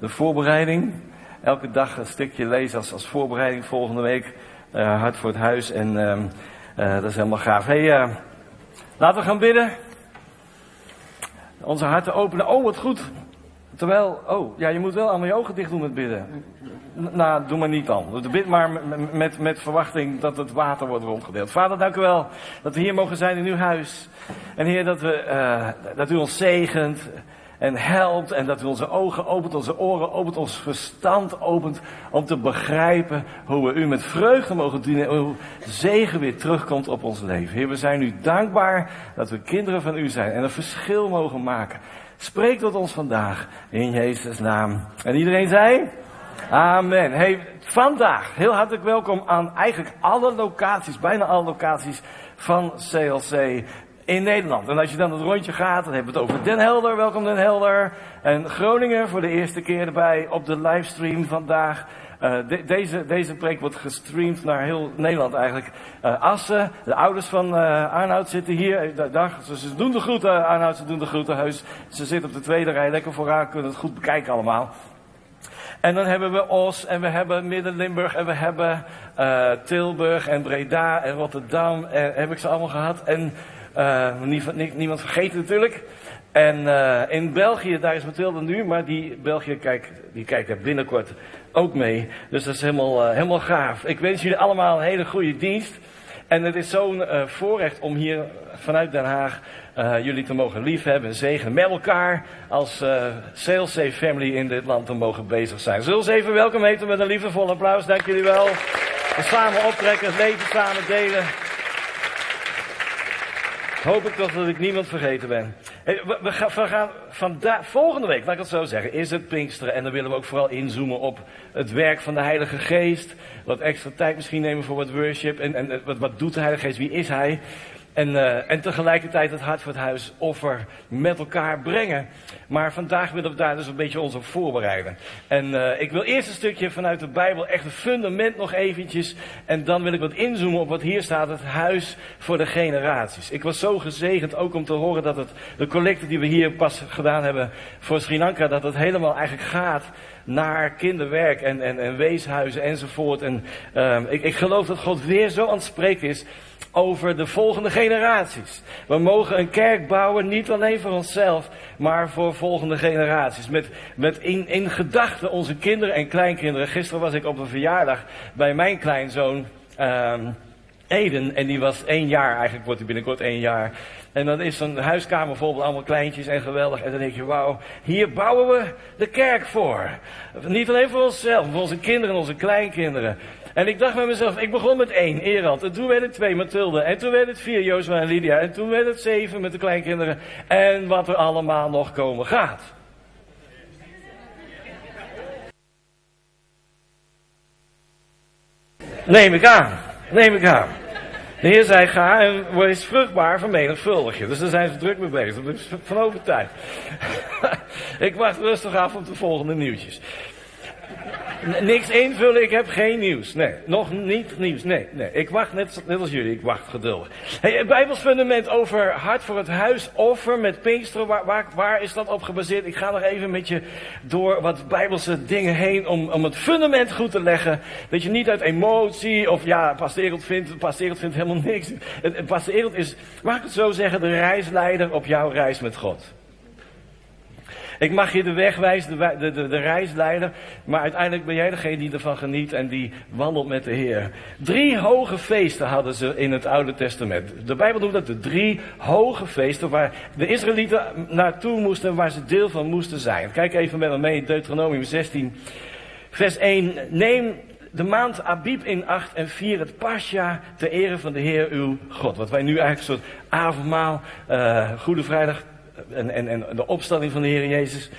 de voorbereiding. Elke dag een stukje lezen als, als voorbereiding. Volgende week uh, Hart voor het Huis. En uh, dat is helemaal gaaf. Hey, laten we gaan bidden. Onze harten openen. Oh, wat goed. Terwijl, oh, ja, je moet wel allemaal je ogen dicht doen met bidden. Nou, doe maar niet dan. Bid maar met, met, met verwachting dat het water wordt rondgedeeld. Vader, dank u wel dat we hier mogen zijn in uw huis. En Heer, dat, we, uh, dat u ons zegent en helpt en dat u onze ogen opent, onze oren opent, ons verstand opent om te begrijpen hoe we u met vreugde mogen dienen en hoe zegen weer terugkomt op ons leven. Heer, we zijn u dankbaar dat we kinderen van u zijn en een verschil mogen maken. Spreek tot ons vandaag in Jezus' naam. En iedereen zei? Amen. Hey, vandaag heel hartelijk welkom aan eigenlijk alle locaties, bijna alle locaties van CLC in Nederland. En als je dan het rondje gaat, dan hebben we het over Den Helder. Welkom Den Helder. En Groningen voor de eerste keer erbij op de livestream vandaag. De, deze, deze preek wordt gestreamd naar heel Nederland eigenlijk. Uh, Assen, de ouders van uh, Arnoud zitten hier. Dag, ze, ze doen de groeten, Arnoud, ze doen de groeten heus. Ze zitten op de tweede rij, lekker vooraan, kunnen het goed bekijken allemaal. En dan hebben we Os en we hebben Midden-Limburg en we hebben Tilburg en Breda en Rotterdam. En heb ik ze allemaal gehad. En niemand, niemand vergeten natuurlijk. En uh, in België, daar is Mathilde nu, maar die België kijkt, die kijkt er binnenkort ook mee. Dus dat is helemaal, uh, helemaal gaaf. Ik wens jullie allemaal een hele goede dienst. En het is zo'n voorrecht om hier vanuit Den Haag jullie te mogen liefhebben en zegenen met elkaar als uh, Sales Family in dit land te mogen bezig zijn. Zullen we even welkom heten met een liefdevol applaus. Dank jullie wel. We samen optrekken, het leven samen delen. Hoop ik toch dat ik niemand vergeten ben. We, gaan, we vandaag, volgende week, laat ik het zo zeggen, is het Pinksteren. En dan willen we ook vooral inzoomen op het werk van de Heilige Geest. Wat extra tijd misschien nemen voor wat worship. En, en wat, wat doet de Heilige Geest? Wie is Hij? En, uh, en tegelijkertijd het hart voor het huis offer met elkaar brengen. Maar vandaag willen we daar dus een beetje ons op voorbereiden. En uh, ik wil eerst een stukje vanuit de Bijbel, echt een fundament nog eventjes. En dan wil ik wat inzoomen op wat hier staat, het huis voor de generaties. Ik was zo gezegend ook om te horen dat het, de collecte die we hier pas gedaan hebben voor Sri Lanka, dat het helemaal eigenlijk gaat naar kinderwerk en, en, en weeshuizen enzovoort. En uh, ik, ik geloof dat God weer zo aan het spreken is over de volgende generaties. We mogen een kerk bouwen, niet alleen voor onszelf, maar voor volgende generaties. Met, met in, in gedachten onze kinderen en kleinkinderen. Gisteren was ik op een verjaardag bij mijn kleinzoon. Um, Eden, en die was één jaar, eigenlijk wordt hij binnenkort één jaar. En dan is zo'n huiskamer met allemaal kleintjes en geweldig. En dan denk je, wauw, hier bouwen we de kerk voor. Niet alleen voor onszelf, voor onze kinderen en onze kleinkinderen. En ik dacht bij mezelf, ik begon met één, Erand. En toen werd het twee, Mathilde. En toen werd het vier, Jozua en Lydia. En toen werd het zeven met de kleinkinderen. En wat er allemaal nog komen gaat. Neem ik aan. Neem ik aan. De Heer zei, ga en wees vruchtbaar, vermenigvuldig je. Dus daar zijn ze druk mee bezig. Daar ben ik van overtuigd. ik wacht rustig af op de volgende nieuwtjes. Niks invullen, ik heb geen nieuws. Nee, nog niet nieuws. Nee, nee. Ik wacht net, als jullie, ik wacht geduldig. Hey, het Bijbels fundament over hart voor het huis, offer met Pinksteren, waar, waar, is dat op gebaseerd? Ik ga nog even met je door wat Bijbelse dingen heen om, om het fundament goed te leggen. Dat je niet uit emotie of ja, Pastor Ereld vindt, Pastor Ereld vindt helemaal niks. Pastor Ereld is, mag ik het zo zeggen, de reisleider op jouw reis met God. Ik mag je de weg wijzen, de, de, de, de reisleider. Maar uiteindelijk ben jij degene die ervan geniet en die wandelt met de Heer. Drie hoge feesten hadden ze in het Oude Testament. De Bijbel noemt dat de drie hoge feesten waar de Israëlieten naartoe moesten, waar ze deel van moesten zijn. Kijk even met me mee, Deuteronomium 16, vers 1. Neem de maand Abib in acht en vier het Pascha ter ere van de Heer uw God. Wat wij nu eigenlijk een soort avondmaal, uh, Goede Vrijdag en, en, en de opstanding van de Heer Jezus.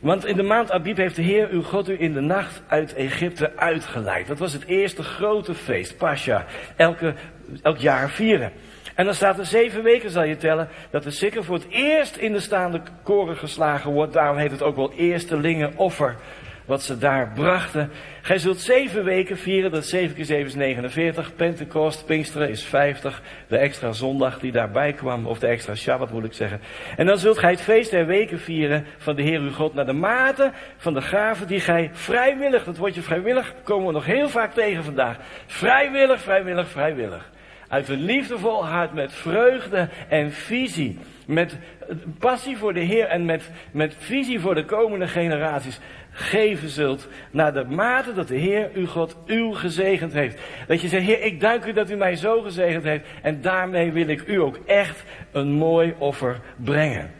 Want in de maand Abib heeft de Heer uw God u in de nacht uit Egypte uitgeleid. Dat was het eerste grote feest, Pascha. Elke, elk jaar vieren. En dan staat er zeven weken, zal je tellen, dat de sikker voor het eerst in de staande koren geslagen wordt. Daarom heet het ook wel eerstelingen offer. Wat ze daar brachten. Gij zult zeven weken vieren, dat 7 keer 7 is 49. Pentecost, Pinksteren is 50. De extra zondag die daarbij kwam, of de extra Shabbat moet ik zeggen. En dan zult gij het feest der weken vieren van de Heer uw God naar de mate van de gaven die gij vrijwillig, dat woordje vrijwillig komen we nog heel vaak tegen vandaag. Vrijwillig, vrijwillig, vrijwillig. Uit een liefdevol hart met vreugde en visie. Met passie voor de Heer en met, met visie voor de komende generaties geven zult naar de mate dat de Heer uw God u gezegend heeft. Dat je zegt, Heer, ik dank u dat u mij zo gezegend heeft en daarmee wil ik u ook echt een mooi offer brengen.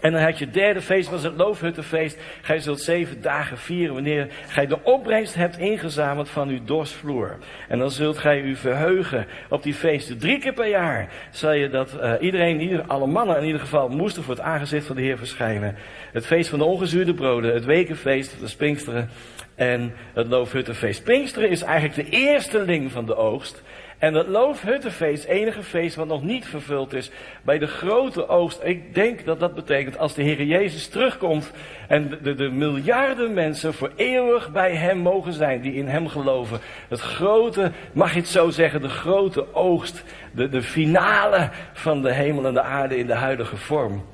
En dan had je derde feest, was het loofhuttenfeest. Gij zult zeven dagen vieren wanneer gij de opbrengst hebt ingezameld van uw dorsvloer. En dan zult gij u verheugen op die feesten. Drie keer per jaar zal je dat uh, iedereen, ieder, alle mannen in ieder geval, moesten voor het aangezicht van de Heer verschijnen. Het feest van de ongezuurde broden, het wekenfeest, de Pinksteren en het loofhuttenfeest. Pinksteren is eigenlijk de eerste ling van de oogst. En het loofhuttenfeest, enige feest wat nog niet vervuld is bij de grote oogst. Ik denk dat dat betekent als de Heer Jezus terugkomt en de, de, de, miljarden mensen voor eeuwig bij Hem mogen zijn die in Hem geloven. Het grote, mag je het zo zeggen, de grote oogst, de, de finale van de hemel en de aarde in de huidige vorm.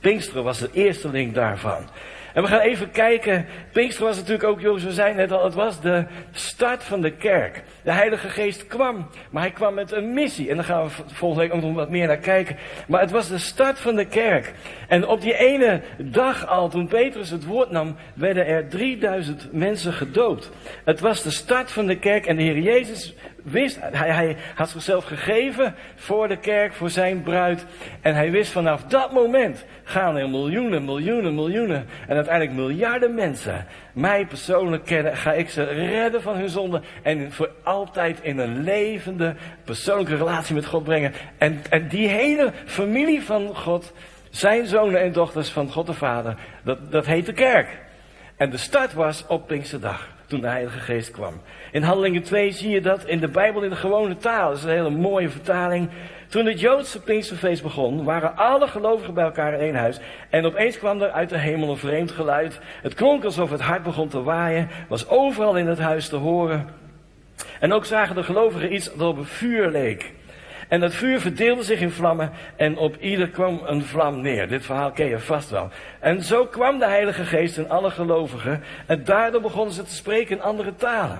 Pinksteren was de eerste link daarvan. En we gaan even kijken. Pinkster was natuurlijk ook, Jozef we zeiden net al, het was de start van de kerk. De Heilige Geest kwam, maar hij kwam met een missie. En daar gaan we volgende week ook nog wat meer naar kijken. Maar het was de start van de kerk. En op die ene dag al, toen Petrus het woord nam, werden er 3000 mensen gedoopt. Het was de start van de kerk en de Heer Jezus wist, hij, hij had zichzelf gegeven voor de kerk, voor zijn bruid. En hij wist vanaf dat moment gaan er miljoenen, miljoenen, miljoenen en uiteindelijk miljarden mensen mij persoonlijk kennen. Ga ik ze redden van hun zonde en voor altijd in een levende persoonlijke relatie met God brengen. En, en die hele familie van God, zijn zonen en dochters van God de Vader, dat, dat heet de kerk. En de start was op Pinksterdag, toen de Heilige Geest kwam. In Handelingen 2 zie je dat in de Bijbel in de gewone taal. Dat is een hele mooie vertaling. Toen het Joodse Pinksterfeest begon, waren alle gelovigen bij elkaar in één huis. En opeens kwam er uit de hemel een vreemd geluid. Het klonk alsof het hart begon te waaien, was overal in het huis te horen. En ook zagen de gelovigen iets dat op een vuur leek. En dat vuur verdeelde zich in vlammen en op ieder kwam een vlam neer. Dit verhaal ken je vast wel. En zo kwam de Heilige Geest in alle gelovigen en daardoor begonnen ze te spreken in andere talen.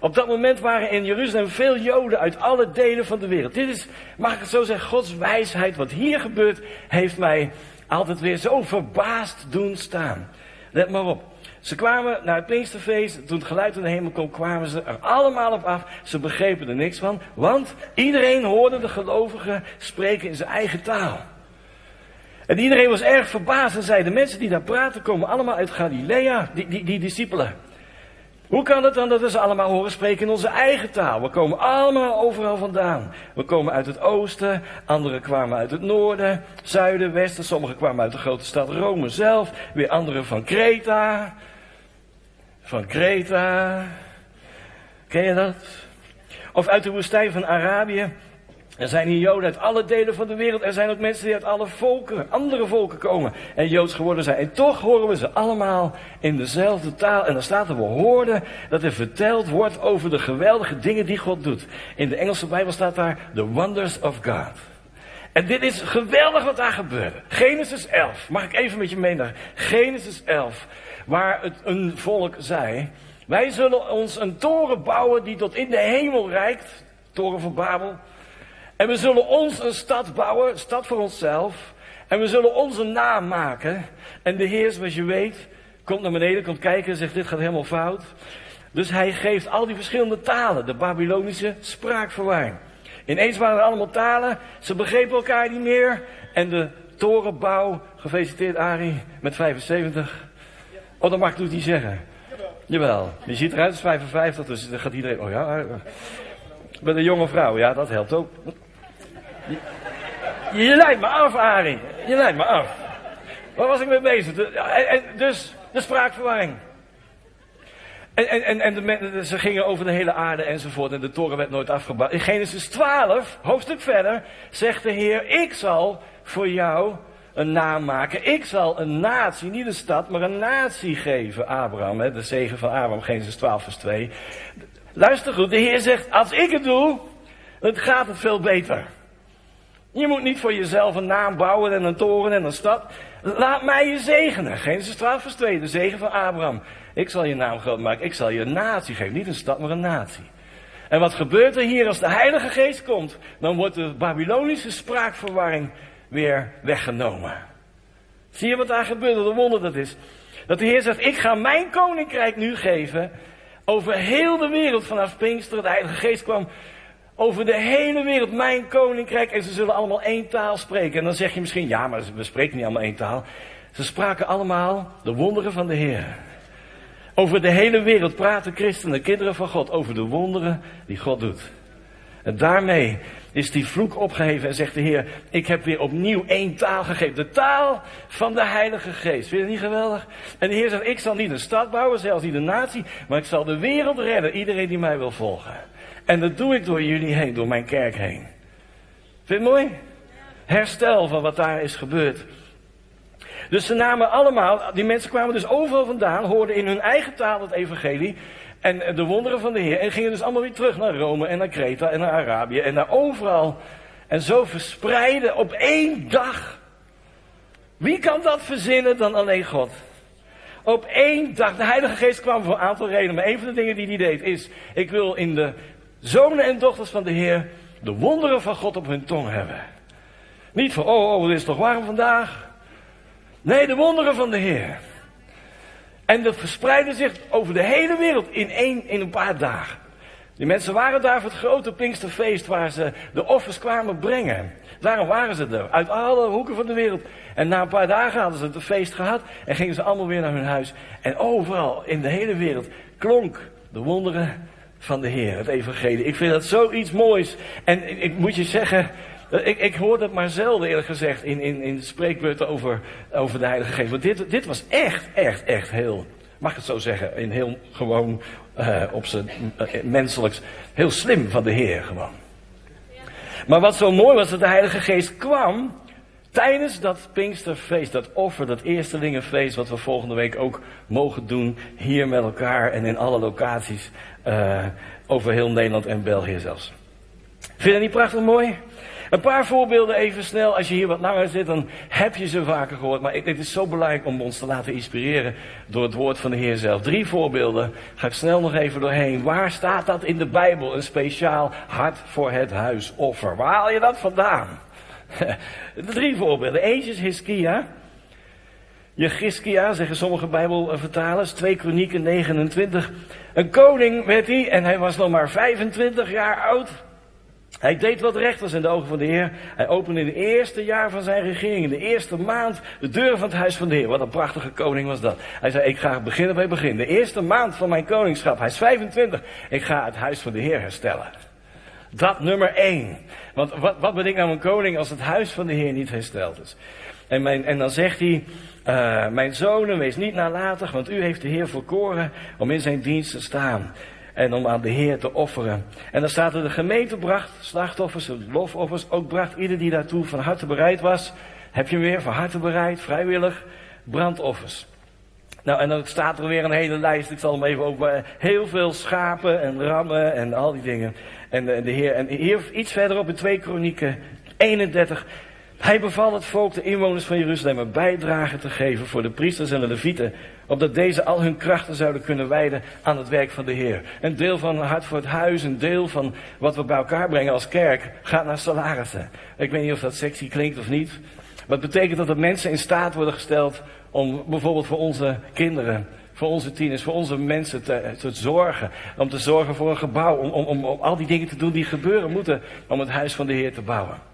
Op dat moment waren in Jeruzalem veel Joden uit alle delen van de wereld. Dit is, mag ik het zo zeggen, Gods wijsheid. Wat hier gebeurt, heeft mij altijd weer zo verbaasd doen staan. Let maar op. Ze kwamen naar het Pinksterfeest. Toen het geluid in de hemel kwam, kwamen ze er allemaal op af. Ze begrepen er niks van. Want iedereen hoorde de gelovigen spreken in zijn eigen taal. En iedereen was erg verbaasd en zei: De mensen die daar praten komen allemaal uit Galilea, die, die, die discipelen. Hoe kan het dan dat we ze allemaal horen spreken in onze eigen taal? We komen allemaal overal vandaan. We komen uit het oosten, anderen kwamen uit het noorden, zuiden, westen. Sommigen kwamen uit de grote stad Rome zelf, weer anderen van Kreta. Van Kreta. Ken je dat? Of uit de woestijn van Arabië. Er zijn hier Joden uit alle delen van de wereld. Er zijn ook mensen die uit alle volken, andere volken komen en Joods geworden zijn. En toch horen we ze allemaal in dezelfde taal. En dan staat er, we hoorden dat er verteld wordt over de geweldige dingen die God doet. In de Engelse Bijbel staat daar, the wonders of God. En dit is geweldig wat daar gebeurde. Genesis 11. Mag ik even met je meenemen? Genesis 11. Waar het een volk zei. Wij zullen ons een toren bouwen die tot in de hemel reikt. Toren van Babel. En we zullen ons een stad bouwen, een stad voor onszelf. En we zullen onze naam maken. En de Heer, zoals je weet, komt naar beneden, komt kijken en zegt: Dit gaat helemaal fout. Dus hij geeft al die verschillende talen, de Babylonische spraakverwarring. Ineens waren er allemaal talen, ze begrepen elkaar niet meer. En de torenbouw, gefeliciteerd Arie, met 75. Oh, dat mag ik dus niet zeggen. Jawel, je ziet eruit als 55, dus dan gaat iedereen, oh ja. Met een jonge vrouw, ja, dat helpt ook. Je, je leidt me af, Arie. Je leidt me af. Waar was ik mee bezig? Dus de spraakverwarring. En, en, en ze gingen over de hele aarde enzovoort. En de toren werd nooit afgebouwd. In Genesis 12, hoofdstuk verder, zegt de Heer: Ik zal voor jou een naam maken. Ik zal een natie, niet een stad, maar een natie geven. Abraham, hè, de zegen van Abraham, Genesis 12 vers 2. Luister goed, de Heer zegt, als ik het doe, dan gaat het veel beter. Je moet niet voor jezelf een naam bouwen en een toren en een stad. Laat mij je zegenen. Genesis 12 vers 2, de zegen van Abraham. Ik zal je naam groot maken, ik zal je een natie geven. Niet een stad, maar een natie. En wat gebeurt er hier als de Heilige Geest komt? Dan wordt de Babylonische spraakverwarring weer weggenomen. Zie je wat daar gebeurt? Wat een wonder dat is. Dat de Heer zegt, ik ga mijn koninkrijk nu geven over heel de wereld vanaf Pinkster. De Heilige Geest kwam over de hele wereld, mijn koninkrijk. En ze zullen allemaal één taal spreken. En dan zeg je misschien, ja, maar we spreken niet allemaal één taal. Ze spraken allemaal de wonderen van de Heer. Over de hele wereld praten christenen, kinderen van God, over de wonderen die God doet. En daarmee is die vloek opgeheven en zegt de Heer, ik heb weer opnieuw één taal gegeven. De taal van de Heilige Geest. Vind je dat niet geweldig? En de Heer zegt, ik zal niet een stad bouwen, zelfs niet een natie, maar ik zal de wereld redden, iedereen die mij wil volgen. En dat doe ik door jullie heen, door mijn kerk heen. Vind je het mooi? Herstel van wat daar is gebeurd. Dus ze namen allemaal, die mensen kwamen dus overal vandaan, hoorden in hun eigen taal het evangelie en de wonderen van de Heer. En gingen dus allemaal weer terug naar Rome en naar Kreta en naar Arabië en naar overal. En zo verspreiden op één dag. Wie kan dat verzinnen dan alleen God? Op één dag. De Heilige Geest kwam voor een aantal redenen. Maar een van de dingen die hij deed is: ik wil in de zonen en dochters van de Heer de wonderen van God op hun tong hebben. Niet van, oh, oh, het is toch warm vandaag? Nee, de wonderen van de Heer. En dat verspreidde zich over de hele wereld in, één, in een paar dagen. Die mensen waren daar voor het grote Pinksterfeest waar ze de offers kwamen brengen. Daarom waren ze er, uit alle hoeken van de wereld. En na een paar dagen hadden ze het feest gehad en gingen ze allemaal weer naar hun huis. En overal in de hele wereld klonk de wonderen van de Heer, het evangelie. Ik vind dat zoiets moois. En ik moet je zeggen, ik, ik hoor dat maar zelden eerlijk gezegd in, in, in spreekbeurten over, over de Heilige Geest. Want dit, dit was echt, echt, echt heel, mag ik het zo zeggen, in heel gewoon, uh, op zijn uh, menselijks, heel slim van de Heer gewoon. Maar wat zo mooi was, dat de Heilige Geest kwam tijdens dat Pinksterfeest, dat offer, dat Eerstelingenfeest, wat we volgende week ook mogen doen, hier met elkaar en in alle locaties, over heel Nederland en België zelfs. Vind je dat niet prachtig mooi? Een paar voorbeelden even snel. Als je hier wat langer zit, dan heb je ze vaker gehoord. Maar het is zo belangrijk om ons te laten inspireren door het woord van de Heer zelf. Drie voorbeelden. Ga ik snel nog even doorheen. Waar staat dat in de Bijbel? Een speciaal hart voor het huisoffer. Waar haal je dat vandaan? Drie voorbeelden. Eentje is Hiskia. Jegiskia, zeggen sommige Bijbelvertalers, 2 Kronieken 29. Een koning werd hij en hij was nog maar 25 jaar oud. Hij deed wat recht was in de ogen van de Heer. Hij opende in het eerste jaar van zijn regering, in de eerste maand, de deuren van het huis van de Heer. Wat een prachtige koning was dat. Hij zei, ik ga beginnen bij begin. De eerste maand van mijn koningschap, hij is 25, ik ga het huis van de Heer herstellen. Dat nummer één. Want wat, wat ben ik nou een koning als het huis van de Heer niet hersteld is? En, mijn, en dan zegt hij, uh, mijn zonen, wees niet nalatig, want u heeft de Heer verkoren om in zijn dienst te staan en om aan de Heer te offeren. En dan staat er, de gemeente bracht slachtoffers, lofoffers, ook bracht ieder die daartoe van harte bereid was. Heb je weer van harte bereid, vrijwillig, brandoffers. Nou, en dan staat er weer een hele lijst, ik zal hem even over, heel veel schapen en rammen en al die dingen. En de, de Heer, en hier iets verderop in 2 Kronieken 31, hij beval het volk, de inwoners van Jeruzalem, een bijdrage te geven voor de priesters en de levieten, opdat deze al hun krachten zouden kunnen wijden aan het werk van de Heer. Een deel van hart voor het huis, een deel van wat we bij elkaar brengen als kerk, gaat naar salarissen. Ik weet niet of dat sexy klinkt of niet. Maar het betekent dat er mensen in staat worden gesteld om bijvoorbeeld voor onze kinderen, voor onze tieners, voor onze mensen te, te zorgen. Om te zorgen voor een gebouw, om, om, om al die dingen te doen die gebeuren moeten om het huis van de Heer te bouwen.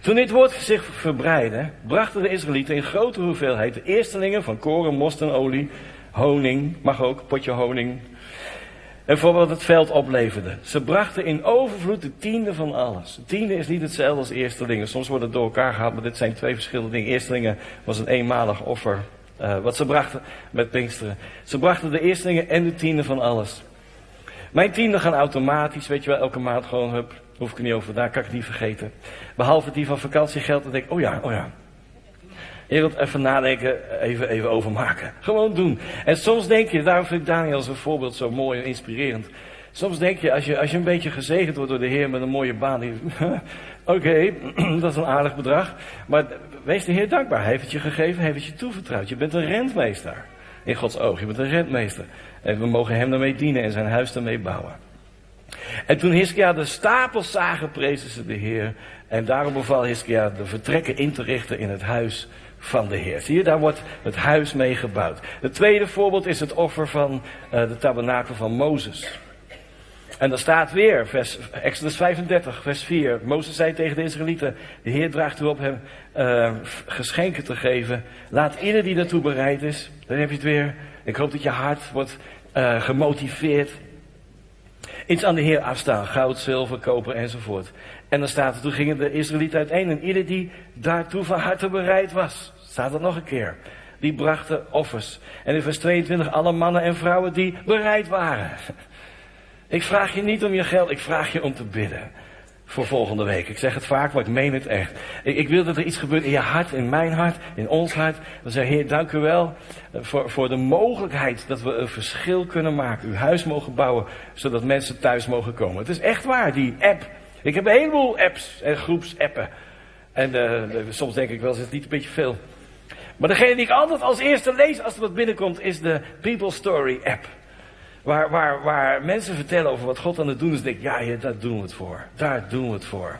Toen dit woord zich verbreidde, brachten de Israëlieten in grote hoeveelheid de eerstelingen van koren, most olie, honing, mag ook, potje honing, en voor wat het veld opleverde. Ze brachten in overvloed de tiende van alles. De tiende is niet hetzelfde als eerstelingen. Soms wordt het door elkaar gehaald, maar dit zijn twee verschillende dingen. Eerstelingen was een eenmalig offer. Uh, wat ze brachten met Pinksteren. Ze brachten de eerstelingen en de tiende van alles. Mijn tienden gaan automatisch, weet je wel, elke maand gewoon, hup, Hoef ik er niet over, daar kan ik het niet vergeten. Behalve die van vakantiegeld, dan denk ik, oh ja, oh ja. Heer, even nadenken, even, even overmaken. Gewoon doen. En soms denk je, daarom vind ik Daniel een voorbeeld zo mooi en inspirerend. Soms denk je, als je, als je een beetje gezegend wordt door de Heer met een mooie baan. Oké, dat is een aardig bedrag. Maar wees de Heer dankbaar. Hij heeft het je gegeven, hij heeft het je toevertrouwd. Je bent een rentmeester. In Gods oog, je bent een rentmeester. En we mogen hem daarmee dienen en zijn huis daarmee bouwen. En toen Hiskia de stapels zagen, prezen ze de Heer. En daarom beval Hiskia de vertrekken in te richten in het huis van de Heer. Zie je, daar wordt het huis mee gebouwd. Het tweede voorbeeld is het offer van uh, de tabernakel van Mozes. En dan staat weer, vers, Exodus 35, vers 4. Mozes zei tegen de Israëlieten, de Heer draagt u op hem uh, geschenken te geven. Laat ieder die daartoe bereid is, dan heb je het weer. Ik hoop dat je hart wordt uh, gemotiveerd. Iets aan de Heer afstaan, goud, zilver, koper enzovoort. En dan staat er, toen gingen de Israëlieten uiteen en ieder die daartoe van harte bereid was. Staat er nog een keer. Die brachten offers. En in vers 22 alle mannen en vrouwen die bereid waren. Ik vraag je niet om je geld, ik vraag je om te bidden. Voor volgende week. Ik zeg het vaak, maar ik meen het echt. Ik, ik wil dat er iets gebeurt in je hart, in mijn hart, in ons hart. We zeggen, Heer, dank u wel eh, voor, voor de mogelijkheid dat we een verschil kunnen maken. Uw huis mogen bouwen, zodat mensen thuis mogen komen. Het is echt waar, die app. Ik heb een heleboel apps en groepsappen. En uh, soms denk ik wel, is het niet een beetje veel. Maar degene die ik altijd als eerste lees als er wat binnenkomt, is de People Story app. Waar, waar, waar mensen vertellen over wat God aan het doen is. denk ik, ja, ja, daar doen we het voor. Daar doen we het voor.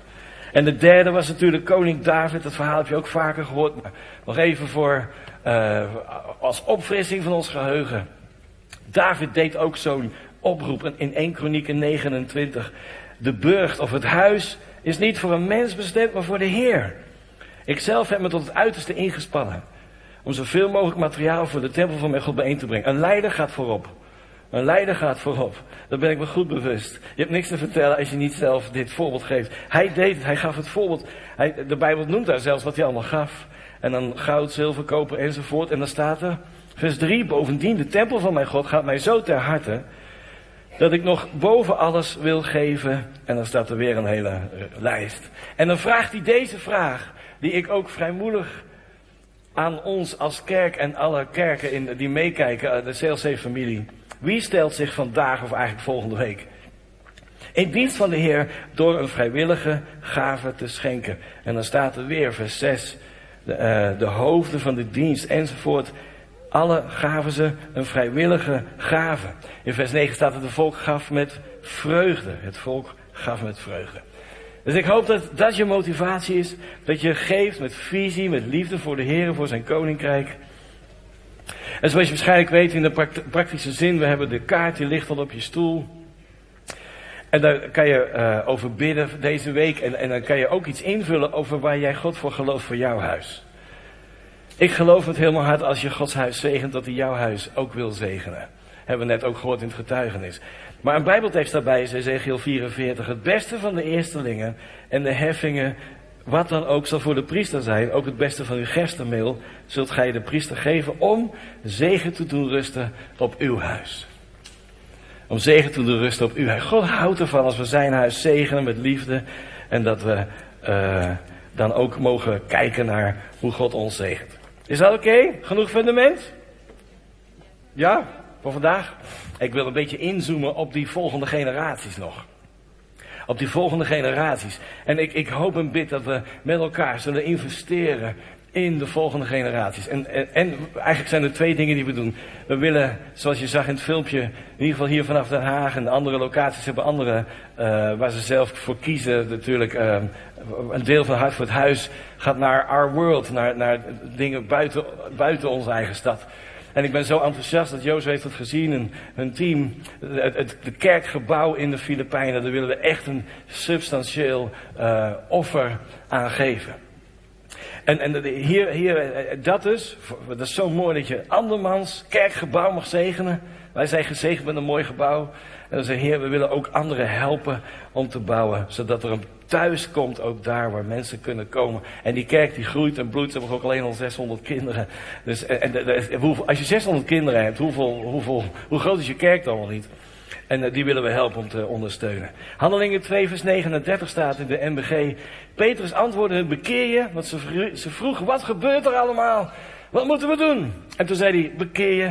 En de derde was natuurlijk koning David. Dat verhaal heb je ook vaker gehoord. Maar nog even voor, uh, als opfrissing van ons geheugen. David deed ook zo'n oproep in 1 Kronieken 29. De burcht of het huis is niet voor een mens bestemd, maar voor de Heer. Ik zelf heb me tot het uiterste ingespannen. Om zoveel mogelijk materiaal voor de tempel van mijn God bijeen te brengen. Een leider gaat voorop. Een leider gaat voorop. Daar ben ik me goed bewust. Je hebt niks te vertellen als je niet zelf dit voorbeeld geeft. Hij deed het, hij gaf het voorbeeld. Hij, de Bijbel noemt daar zelfs wat hij allemaal gaf. En dan goud, zilver, koper enzovoort. En dan staat er, vers 3, bovendien, de tempel van mijn God gaat mij zo ter harte. Dat ik nog boven alles wil geven. En dan staat er weer een hele lijst. En dan vraagt hij deze vraag, die ik ook vrijmoedig aan ons als kerk en alle kerken in, die meekijken, de CLC-familie. Wie stelt zich vandaag of eigenlijk volgende week in dienst van de Heer door een vrijwillige gave te schenken? En dan staat er weer vers 6, de, uh, de hoofden van de dienst enzovoort. Alle gaven ze een vrijwillige gave. In vers 9 staat dat het volk gaf met vreugde. Het volk gaf met vreugde. Dus ik hoop dat dat je motivatie is. Dat je geeft met visie, met liefde voor de Heer, voor zijn koninkrijk. En zoals je waarschijnlijk weet in de praktische zin, we hebben de kaart, die ligt al op je stoel. En daar kan je uh, over bidden deze week. En, en dan kan je ook iets invullen over waar jij God voor gelooft voor jouw huis. Ik geloof het helemaal hard als je Gods huis zegent, dat hij jouw huis ook wil zegenen. Hebben we net ook gehoord in het getuigenis. Maar een bijbeltekst daarbij is Ezekiel 44. Het beste van de eerstelingen en de heffingen wat dan ook zal voor de priester zijn, ook het beste van uw gerstenmeel, zult gij de priester geven om zegen te doen rusten op uw huis. Om zegen te doen rusten op uw huis. God houdt ervan als we zijn huis zegenen met liefde en dat we uh, dan ook mogen kijken naar hoe God ons zegent. Is dat oké? Genoeg fundament? Ja, voor vandaag? Ik wil een beetje inzoomen op die volgende generaties nog op die volgende generaties. En ik, ik hoop en bid dat we met elkaar zullen investeren in de volgende generaties. En, en, en, eigenlijk zijn er twee dingen die we doen. We willen, zoals je zag in het filmpje, in ieder geval hier vanaf Den Haag en andere locaties hebben andere, uh, waar ze zelf voor kiezen. Natuurlijk, uh, een deel van Hart voor het Huis gaat naar Our World, naar, naar dingen buiten, buiten onze eigen stad. En ik ben zo enthousiast dat Jozef heeft het gezien en hun team. Het, kerkgebouw in de Filipijnen, daar willen we echt een substantieel uh, offer aan geven. En, en hier, hier, eh, dat is, dat is zo mooi dat je andermans kerkgebouw mag zegenen. Wij zijn gezegend met een mooi gebouw. En dan zeggen, Heer, we willen ook anderen helpen om te bouwen. Zodat er een thuis komt, ook daar waar mensen kunnen komen. En die kerk die groeit en bloeit. Ze hebben ook alleen al 600 kinderen. Dus en, en, als je 600 kinderen hebt, hoeveel, hoeveel, hoe groot is je kerk dan wel niet? En eh, die willen we helpen om te ondersteunen. Handelingen 2 vers 39 staat in de MBG. Petrus antwoordde, bekeer je. Want ze, vro- ze vroeg, wat gebeurt er allemaal? Wat moeten we doen? En toen zei hij, bekeer je.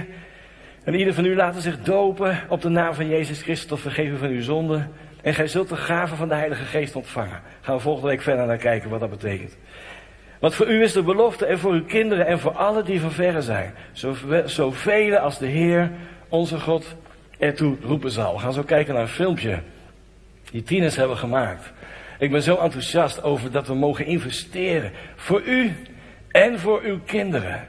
En ieder van u laten zich dopen op de naam van Jezus Christus tot vergeven van uw zonden. En gij zult de gave van de Heilige Geest ontvangen. Gaan we volgende week verder naar kijken wat dat betekent. Want voor u is de belofte en voor uw kinderen en voor alle die van verre zijn. Zove- Zoveel als de Heer, onze God, ertoe roepen zal. We gaan zo kijken naar een filmpje die tieners hebben gemaakt. Ik ben zo enthousiast over dat we mogen investeren. Voor u en voor uw kinderen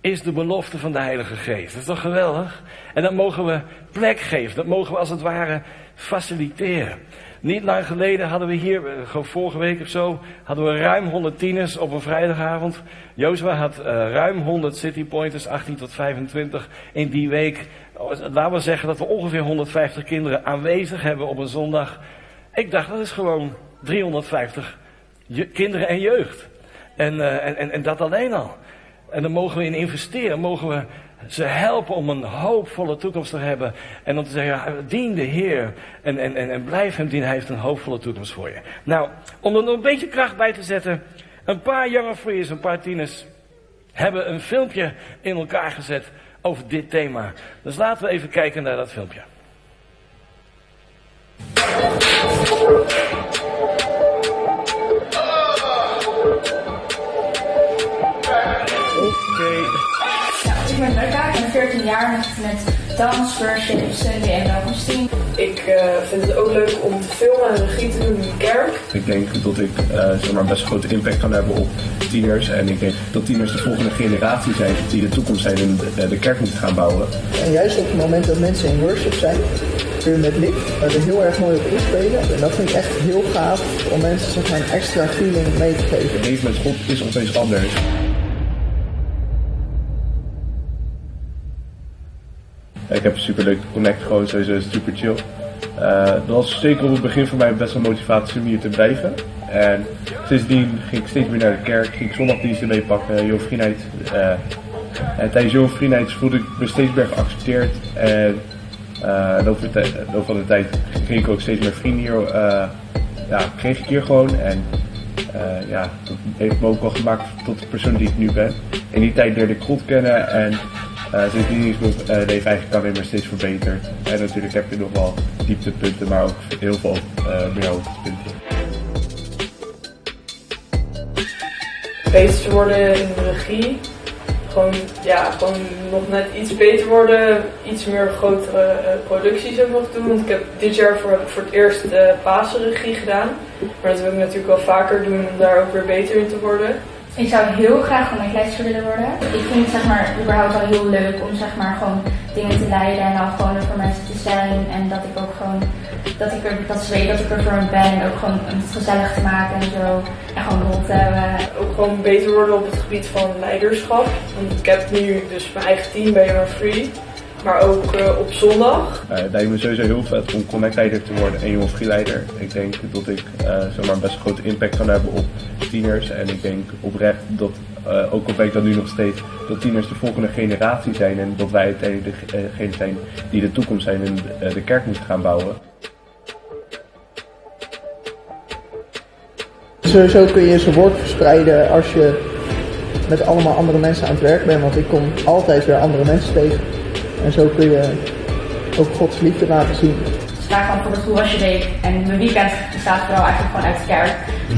is de belofte van de Heilige Geest. Dat is toch geweldig? En dat mogen we plek geven. Dat mogen we als het ware faciliteren. Niet lang geleden hadden we hier, eh, vorige week of zo, hadden we ruim 100 tieners op een vrijdagavond. Jozua had eh, ruim 100 citypointers, 18 tot 25 in die week. Oh, Laten we zeggen dat we ongeveer 150 kinderen aanwezig hebben op een zondag. Ik dacht, dat is gewoon 350 je- kinderen en jeugd. En, eh, en, en, en dat alleen al. En daar mogen we in investeren. Mogen we ze helpen om een hoopvolle toekomst te hebben. En om te zeggen, dien de Heer. En, en, en, en blijf hem dienen. Hij heeft een hoopvolle toekomst voor je. Nou, om er nog een beetje kracht bij te zetten. Een paar jonge frees, een paar tieners. Hebben een filmpje in elkaar gezet over dit thema. Dus laten we even kijken naar dat filmpje. Jaar met, met dans, worship, Sunday en welkomsteam. Ik eh, vind het ook leuk om te filmen en regie te doen in de kerk. Ik denk dat ik eh, zeg maar best een grote impact kan hebben op tieners. En ik denk dat tieners de volgende generatie zijn die de toekomst zijn en de, de kerk moeten gaan bouwen. En juist op het moment dat mensen in worship zijn, kun je met lied er heel erg mooi op inspelen. En dat vind ik echt heel gaaf om mensen zeg maar, een extra feeling mee te geven. Het leven met God is opeens anders. Ik heb een super leuke connect, gewoon sowieso super chill. Eh, dat was zeker op het begin voor mij best wel motivatie om hier te blijven. En sindsdien ging ik steeds meer naar de kerk, ging ik zondagdiensten meepakken, Jong Vriendheid. eh, en tijdens Jong Vriendheid voelde ik me steeds meer geaccepteerd. En over de van de tijd ging ik ook steeds meer vrienden hier. ja, kreeg ik hier gewoon. En ja, dat heeft me ook wel gemaakt tot de persoon die ik nu ben. In die tijd leerde ik God kennen en uh, sindsdien is mijn uh, leven eigenlijk alleen maar steeds verbeterd. En natuurlijk heb je nog wel dieptepunten, maar ook heel veel uh, meer hoogtepunten. Beter te worden in regie. Gewoon, ja, gewoon nog net iets beter worden. Iets meer grotere eh, producties ook nog doen. Want ik heb dit jaar voor, heb voor het eerst uh, Pasenregie gedaan. Maar dat wil ik natuurlijk wel vaker doen om daar ook weer beter in te worden. Ik zou heel graag gewoon leidster willen worden. Ik vind het zeg maar überhaupt wel heel leuk om zeg maar gewoon dingen te leiden en dan gewoon voor mensen te zijn. En dat ik ook gewoon, dat ik er, dat ze dat ik er voor hen ben. En ook gewoon om het gezellig te maken en zo. En gewoon rol te hebben. Ook gewoon beter worden op het gebied van leiderschap. Want ik heb nu dus mijn eigen team bij Young Free. Maar ook uh, op zondag. Uh, het lijkt me sowieso heel vet om connectleider te worden en jonge freeleider. Ik denk dat ik uh, zomaar best een grote impact kan hebben op tieners. En ik denk oprecht dat, uh, ook al ben ik dat nu nog steeds, dat tieners de volgende generatie zijn. En dat wij uiteindelijk degene zijn die de toekomst zijn en de kerk moeten gaan bouwen. Sowieso kun je zijn woord verspreiden als je met allemaal andere mensen aan het werk bent. Want ik kom altijd weer andere mensen tegen. En zo kun je ook Gods liefde laten zien. Dus daar gewoon bijvoorbeeld hoe was je week? En mijn weekend bestaat vooral eigenlijk gewoon uit kerk.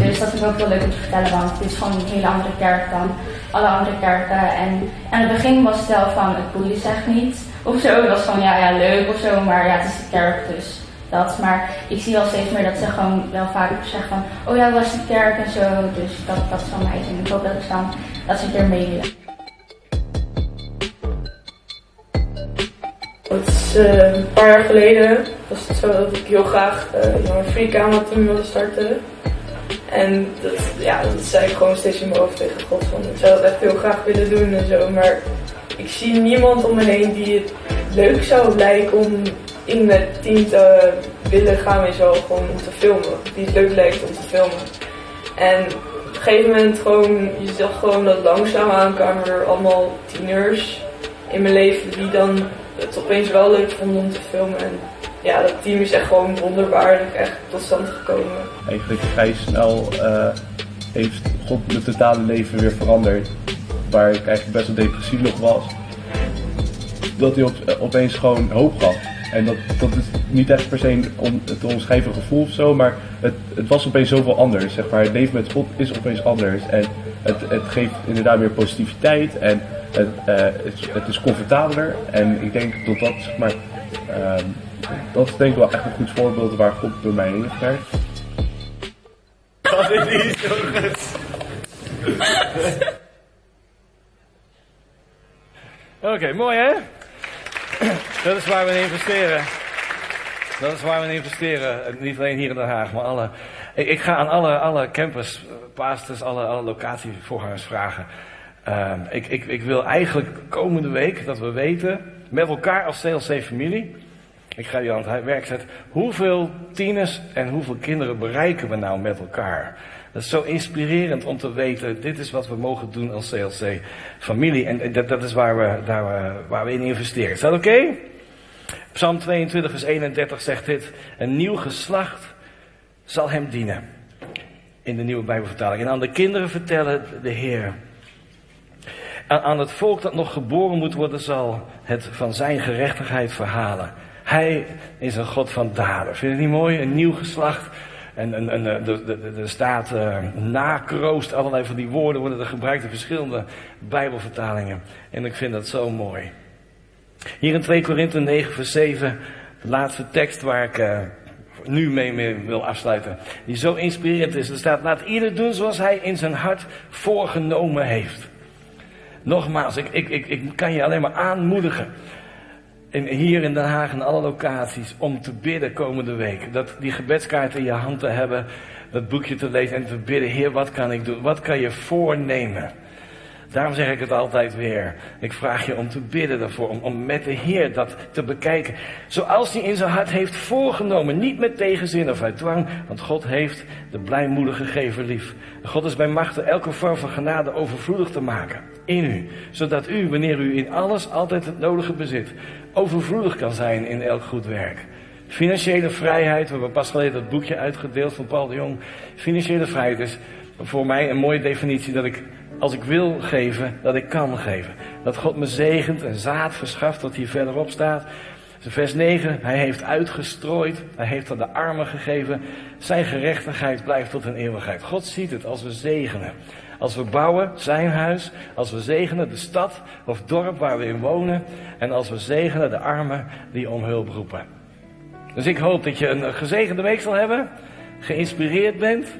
Dus dat is ook wel leuk om te vertellen, want het is gewoon een hele andere kerk dan alle andere kerken. En aan het begin was het wel van, het boeit echt niet of zo. Het was van, ja, ja, leuk of zo, maar ja, het is de kerk, dus dat. Maar ik zie wel steeds meer dat ze gewoon wel vaak zeggen van, oh ja, was de kerk en zo. Dus dat, dat is van mij. En ik hoop dat ik dan, dat ze er mee willen. Uh, een paar jaar geleden was het zo dat ik heel graag uh, een free camera team wilde starten. En dat, ja, dat zei ik gewoon steeds in mijn hoofd tegen God van ik zou dat echt heel graag willen doen en zo. Maar ik zie niemand om me heen die het leuk zou lijken om in het team te willen gaan en zo gewoon om te filmen. Die het leuk lijkt om te filmen. En op een gegeven moment gewoon, je zag gewoon dat langzaam aankwamen er allemaal tieners in mijn leven die dan het opeens wel leuk vonden om te filmen. En ja, dat team is echt gewoon wonderbaarlijk echt tot stand gekomen. Eigenlijk vrij snel eh, heeft God mijn totale leven weer veranderd. Waar ik eigenlijk best wel depressief nog was. Dat hij op, opeens gewoon hoop gaf. En dat, dat is niet echt per se een on, te gevoel of zo, maar het, het was opeens zoveel anders. Zeg maar. Het leven met God is opeens anders. En het, het geeft inderdaad meer positiviteit en het, uh, het, het, is comfortabeler. En ik denk dat dat, maar, uh, dat is denk ik wel echt een goed voorbeeld waar God door mij heen heeft. Dat is niet zo goed. Oké, mooi hè? Dat is waar we in investeren. Dat is waar we in investeren. Niet alleen hier in Den Haag, maar alle. Ik, ik ga aan alle, alle campus, pastors, alle, alle locatievoorgangers vragen. Uh, ik, ik, ik wil eigenlijk komende week dat we weten, met elkaar als CLC-familie. Ik ga je aan het werk zetten. Hoeveel tieners en hoeveel kinderen bereiken we nou met elkaar? Dat is zo inspirerend om te weten, dit is wat we mogen doen als CLC-familie. En dat, dat is waar we, daar, waar we in investeren. Is dat oké? Psalm 22, vers 31 zegt dit. Een nieuw geslacht zal hem dienen. In de nieuwe Bijbelvertaling. En aan de kinderen vertellen de Heer. Aan, het volk dat nog geboren moet worden, zal het van zijn gerechtigheid verhalen. Hij is een God van daden. Vind je het niet mooi? Een nieuw geslacht. En, en, er staat uh, nakroost, allerlei van die woorden worden er gebruikt in verschillende Bijbelvertalingen. En ik vind dat zo mooi. Hier in 2 Korinthe 9 vers 7, de laatste tekst waar ik uh, nu mee, mee, wil afsluiten. Die zo inspirerend is. Er staat, laat ieder doen zoals hij in zijn hart voorgenomen heeft. Nogmaals, ik, ik, ik, kan je alleen maar aanmoedigen. En hier in Den Haag en alle locaties om te bidden komende week. Dat die gebedskaart in je hand te hebben, dat boekje te lezen en te bidden. Heer, wat kan ik doen? Wat kan je voornemen? Daarom zeg ik het altijd weer. Ik vraag je om te bidden daarvoor, om, met de Heer dat te bekijken. Zoals hij in zijn hart heeft voorgenomen. Niet met tegenzin of uit dwang, want God heeft de blijmoedige gever lief. God is bij machten elke vorm van genade overvloedig te maken. In u. Zodat u, wanneer u in alles altijd het nodige bezit, overvloedig kan zijn in elk goed werk. Financiële vrijheid, we hebben pas geleden dat boekje uitgedeeld van Paul de Jong. Financiële vrijheid is voor mij een mooie definitie dat ik als ik wil geven, dat ik kan geven. Dat God me zegent en zaad verschaft, wat hier verderop staat. Vers 9, hij heeft uitgestrooid, hij heeft aan de armen gegeven. Zijn gerechtigheid blijft tot een eeuwigheid. God ziet het als we zegenen. Als we bouwen zijn huis, als we zegenen de stad of dorp waar we in wonen. En als we zegenen de armen die om hulp roepen. Dus ik hoop dat je een gezegende week zal hebben, geïnspireerd bent.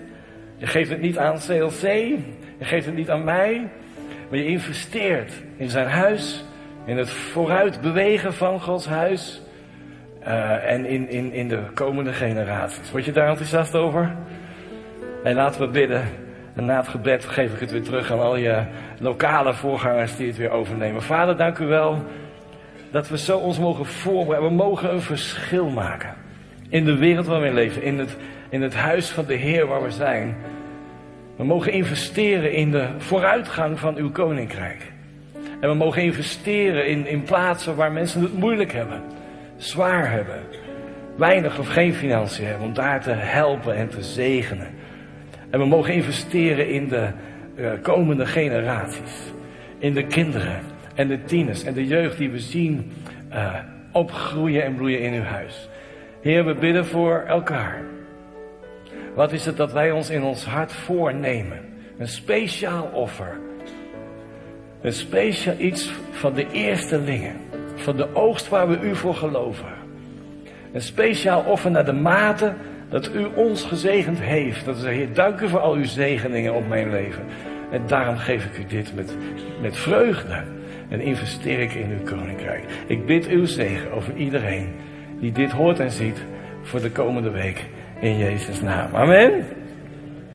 Je geeft het niet aan CLC, je geeft het niet aan mij, maar je investeert in zijn huis, in het vooruit bewegen van Gods huis uh, en in, in, in de komende generaties. Word je daar enthousiast over? En laten we bidden. En na het gebed geef ik het weer terug aan al je lokale voorgangers die het weer overnemen. Vader, dank u wel dat we zo ons mogen voorbereiden. We mogen een verschil maken. In de wereld waar we leven. In het, in het huis van de Heer waar we zijn. We mogen investeren in de vooruitgang van uw koninkrijk. En we mogen investeren in, in plaatsen waar mensen het moeilijk hebben, zwaar hebben, weinig of geen financiën hebben, om daar te helpen en te zegenen. En we mogen investeren in de uh, komende generaties, in de kinderen en de tieners en de jeugd die we zien uh, opgroeien en bloeien in uw huis. Heer, we bidden voor elkaar. Wat is het dat wij ons in ons hart voornemen? Een speciaal offer. Een speciaal iets van de eerstelingen. Van de oogst waar we u voor geloven. Een speciaal offer naar de mate dat u ons gezegend heeft. Dat we Heer, dank u voor al uw zegeningen op mijn leven. En daarom geef ik u dit met, met vreugde. En investeer ik in uw koninkrijk. Ik bid uw zegen over iedereen die dit hoort en ziet voor de komende week. In Jezus' naam. Amen.